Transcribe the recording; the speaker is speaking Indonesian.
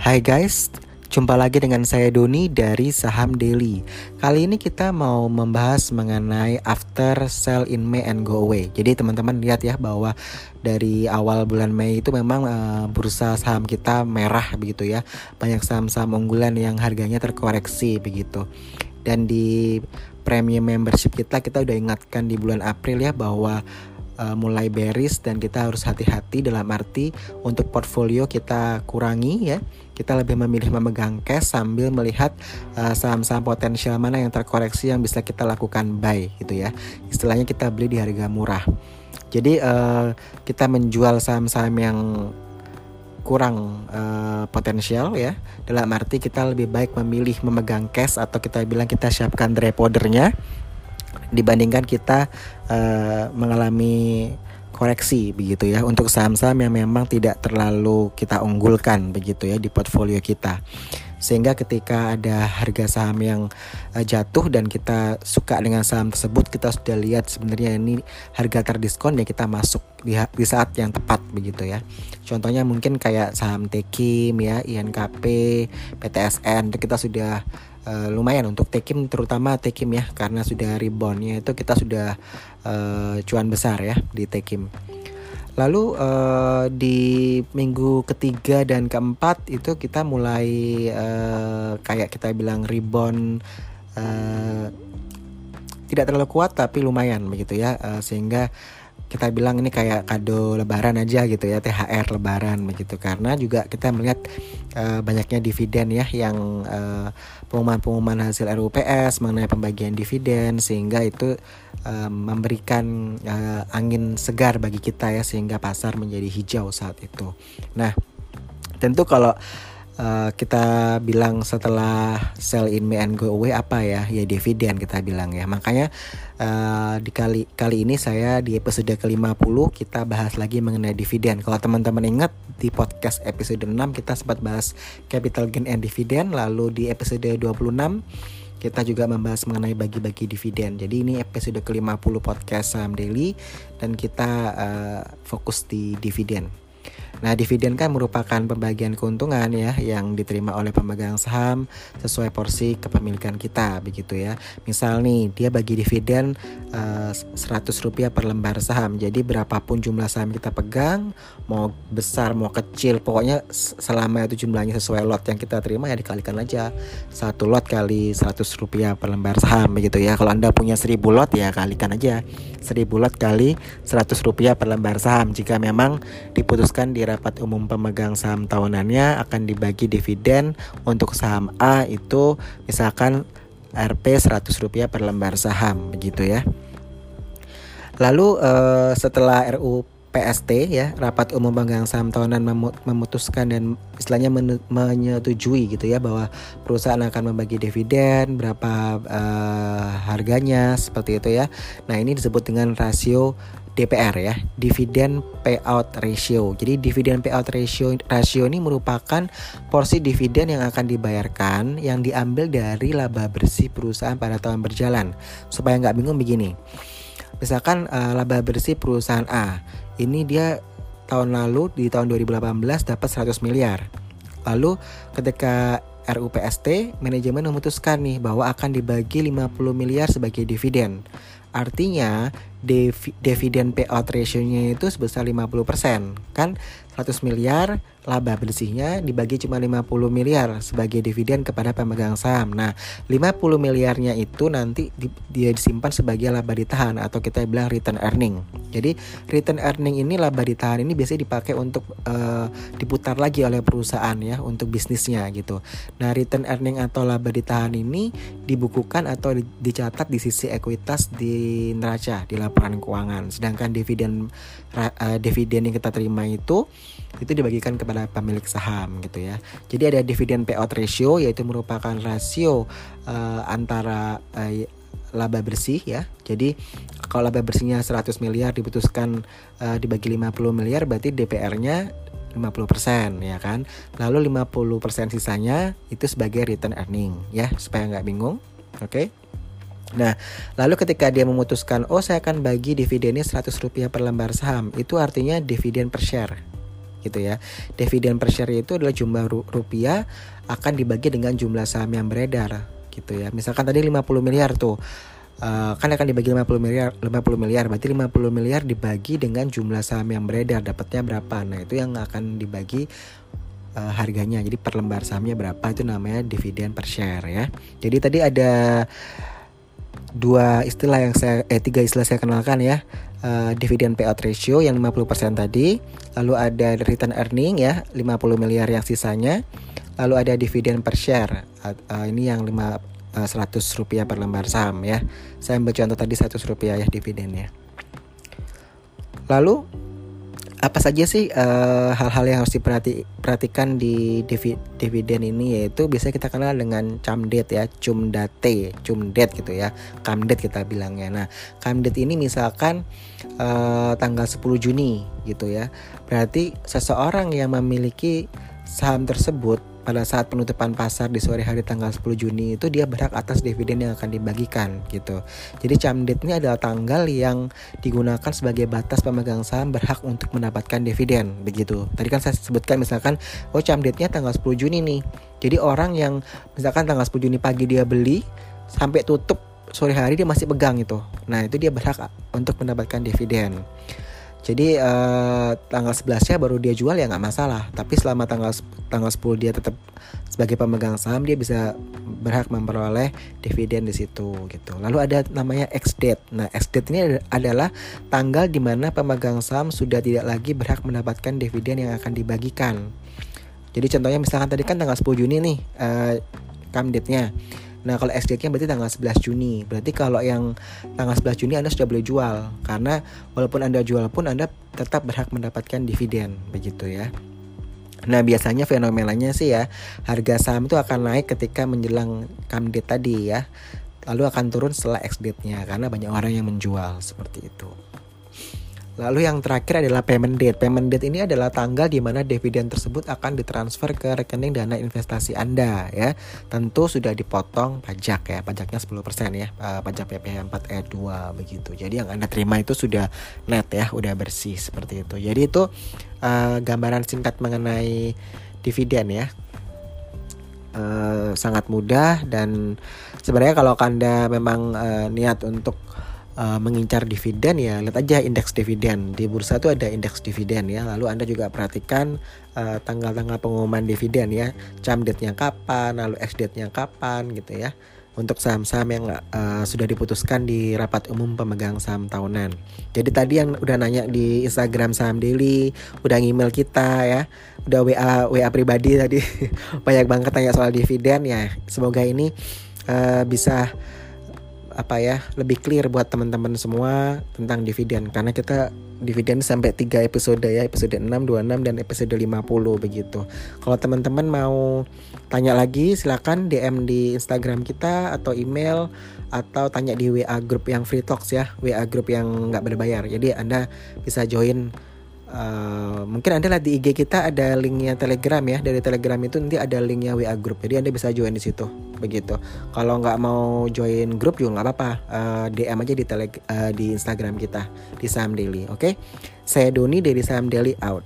Hai guys, jumpa lagi dengan saya Doni dari Saham Daily. Kali ini kita mau membahas mengenai after sell in May and go away. Jadi teman-teman lihat ya bahwa dari awal bulan Mei itu memang uh, bursa saham kita merah begitu ya. Banyak saham-saham unggulan yang harganya terkoreksi begitu. Dan di premium membership kita kita udah ingatkan di bulan April ya bahwa uh, mulai bearish dan kita harus hati-hati dalam arti untuk portfolio kita kurangi ya. Kita lebih memilih memegang cash sambil melihat saham saham-saham potensial mana yang terkoreksi yang bisa kita lakukan buy gitu ya. Istilahnya kita beli di harga murah. Jadi uh, kita menjual saham-saham yang kurang uh, potensial ya dalam arti kita lebih baik memilih memegang cash atau kita bilang kita siapkan dry powdernya dibandingkan kita uh, mengalami koreksi begitu ya untuk saham-saham yang memang tidak terlalu kita unggulkan begitu ya di portfolio kita. Sehingga ketika ada harga saham yang uh, jatuh dan kita suka dengan saham tersebut kita sudah lihat sebenarnya ini harga terdiskon ya kita masuk di, di saat yang tepat begitu ya. Contohnya mungkin kayak saham Tekim ya INKP PTSN itu kita sudah uh, lumayan untuk Tekim terutama Tekim ya karena sudah reboundnya itu kita sudah uh, cuan besar ya di Tekim. Lalu uh, di minggu ketiga dan keempat itu kita mulai uh, kayak kita bilang rebound uh, tidak terlalu kuat tapi lumayan begitu ya uh, sehingga kita bilang ini kayak kado lebaran aja gitu ya THR lebaran begitu karena juga kita melihat uh, banyaknya dividen ya yang uh, pengumuman-pengumuman hasil RUPS mengenai pembagian dividen sehingga itu uh, memberikan uh, angin segar bagi kita ya sehingga pasar menjadi hijau saat itu. Nah, tentu kalau Uh, kita bilang setelah sell in May and go away apa ya? Ya dividen kita bilang ya. Makanya uh, di kali kali ini saya di episode ke-50 kita bahas lagi mengenai dividen. Kalau teman-teman ingat di podcast episode 6 kita sempat bahas capital gain and dividend lalu di episode 26 kita juga membahas mengenai bagi-bagi dividen. Jadi ini episode ke-50 podcast Saham Daily. Dan kita uh, fokus di dividen. Nah, dividen kan merupakan pembagian keuntungan ya yang diterima oleh pemegang saham sesuai porsi kepemilikan kita begitu ya. Misal nih, dia bagi dividen uh, eh, 100 rupiah per lembar saham. Jadi berapapun jumlah saham kita pegang, mau besar mau kecil, pokoknya selama itu jumlahnya sesuai lot yang kita terima ya dikalikan aja satu lot kali 100 rupiah per lembar saham begitu ya. Kalau Anda punya 1000 lot ya kalikan aja 1000 lot kali 100 rupiah per lembar saham jika memang diputuskan di rapat umum pemegang saham tahunannya akan dibagi dividen untuk saham A itu misalkan Rp 100 rupiah per lembar saham begitu ya. Lalu uh, setelah RU PST ya rapat umum pemegang saham tahunan memutuskan dan istilahnya menyetujui gitu ya bahwa perusahaan akan membagi dividen berapa uh, harganya seperti itu ya. Nah ini disebut dengan rasio DPR ya, dividen payout ratio. Jadi dividen payout ratio rasio ini merupakan porsi dividen yang akan dibayarkan yang diambil dari laba bersih perusahaan pada tahun berjalan. Supaya nggak bingung begini. Misalkan uh, laba bersih perusahaan A, ini dia tahun lalu di tahun 2018 dapat 100 miliar. Lalu ketika RUPST manajemen memutuskan nih bahwa akan dibagi 50 miliar sebagai dividen. Artinya dividen payout ratio-nya itu sebesar 50%. Kan 100 miliar laba bersihnya dibagi cuma 50 miliar sebagai dividen kepada pemegang saham. Nah, 50 miliarnya itu nanti di, dia disimpan sebagai laba ditahan atau kita bilang return earning. Jadi, return earning ini laba ditahan ini biasanya dipakai untuk uh, diputar lagi oleh perusahaan ya untuk bisnisnya gitu. Nah, return earning atau laba ditahan ini dibukukan atau di, dicatat di sisi ekuitas di neraca di laporan keuangan. Sedangkan dividen uh, dividen yang kita terima itu itu dibagikan kepada pemilik saham gitu ya. Jadi ada dividen payout ratio yaitu merupakan rasio uh, antara uh, laba bersih ya. Jadi kalau laba bersihnya 100 miliar diputuskan uh, dibagi 50 miliar berarti DPR-nya 50% ya kan. Lalu 50% sisanya itu sebagai return earning ya supaya nggak bingung. Oke. Okay? Nah, lalu ketika dia memutuskan, oh saya akan bagi dividennya 100 rupiah per lembar saham, itu artinya dividen per share gitu ya. Dividen per share itu adalah jumlah rupiah akan dibagi dengan jumlah saham yang beredar gitu ya. Misalkan tadi 50 miliar tuh. Uh, kan akan dibagi 50 miliar 50 miliar berarti 50 miliar dibagi dengan jumlah saham yang beredar dapatnya berapa nah itu yang akan dibagi uh, harganya jadi per lembar sahamnya berapa itu namanya dividen per share ya jadi tadi ada dua istilah yang saya eh tiga istilah saya kenalkan ya uh, dividen payout ratio yang 50% tadi lalu ada return earning ya 50 miliar yang sisanya lalu ada dividen per share uh, ini yang 5 100 eh, rupiah per lembar saham ya. Saya ambil contoh tadi 100 rupiah ya dividennya. Lalu apa saja sih eh, hal-hal yang harus diperhatikan di dividen ini yaitu biasanya kita kenal dengan camdet ya, cumdate, cumdet gitu ya, camdet kita bilangnya. Nah, camdet ini misalkan uh, tanggal 10 Juni gitu ya, berarti seseorang yang memiliki saham tersebut pada saat penutupan pasar di sore hari tanggal 10 Juni itu dia berhak atas dividen yang akan dibagikan gitu. Jadi camdet ini adalah tanggal yang digunakan sebagai batas pemegang saham berhak untuk mendapatkan dividen begitu. Tadi kan saya sebutkan misalkan oh camdetnya tanggal 10 Juni nih. Jadi orang yang misalkan tanggal 10 Juni pagi dia beli sampai tutup sore hari dia masih pegang itu. Nah, itu dia berhak untuk mendapatkan dividen. Jadi uh, tanggal 11-nya baru dia jual ya nggak masalah. Tapi selama tanggal tanggal 10 dia tetap sebagai pemegang saham dia bisa berhak memperoleh dividen di situ gitu. Lalu ada namanya ex date. Nah, ex date ini adalah tanggal di mana pemegang saham sudah tidak lagi berhak mendapatkan dividen yang akan dibagikan. Jadi contohnya misalkan tadi kan tanggal 10 Juni nih uh, come date-nya. Nah kalau SDK berarti tanggal 11 Juni. Berarti kalau yang tanggal 11 Juni Anda sudah boleh jual. Karena walaupun Anda jual pun Anda tetap berhak mendapatkan dividen. Begitu ya. Nah biasanya fenomenanya sih ya Harga saham itu akan naik ketika menjelang come date tadi ya. Lalu akan turun setelah ex date-nya Karena banyak orang yang menjual seperti itu Lalu yang terakhir adalah payment date. Payment date ini adalah tanggal di mana dividen tersebut akan ditransfer ke rekening dana investasi Anda ya. Tentu sudah dipotong pajak ya. Pajaknya 10% ya. Uh, pajak PPh 4 e 2 begitu. Jadi yang Anda terima itu sudah net ya, udah bersih seperti itu. Jadi itu uh, gambaran singkat mengenai dividen ya. Uh, sangat mudah dan sebenarnya kalau Anda memang uh, niat untuk uh, mengincar dividen ya lihat aja indeks dividen. Di bursa itu ada indeks dividen ya. Lalu anda juga perhatikan uh, tanggal-tanggal pengumuman dividen ya. Jam date-nya kapan lalu ex date-nya kapan gitu ya. Untuk saham-saham yang uh, sudah diputuskan di rapat umum pemegang saham tahunan. Jadi tadi yang udah nanya di Instagram saham daily, udah email kita ya, udah WA WA pribadi tadi. Banyak banget tanya soal dividen ya. Semoga ini uh, bisa apa ya lebih clear buat teman-teman semua tentang dividen karena kita dividen sampai 3 episode ya episode 6, 26 dan episode 50 begitu. Kalau teman-teman mau tanya lagi silakan DM di Instagram kita atau email atau tanya di WA group yang free talks ya WA group yang nggak berbayar. Jadi Anda bisa join Uh, mungkin anda lihat di IG kita ada linknya Telegram ya. Dari Telegram itu nanti ada linknya WA Group. Jadi anda bisa join di situ. Begitu. Kalau nggak mau join grup juga nggak apa-apa. Uh, eh, DM aja di tele uh, di Instagram kita di Saham Daily. Oke? Okay? saya Doni dari Saham Daily out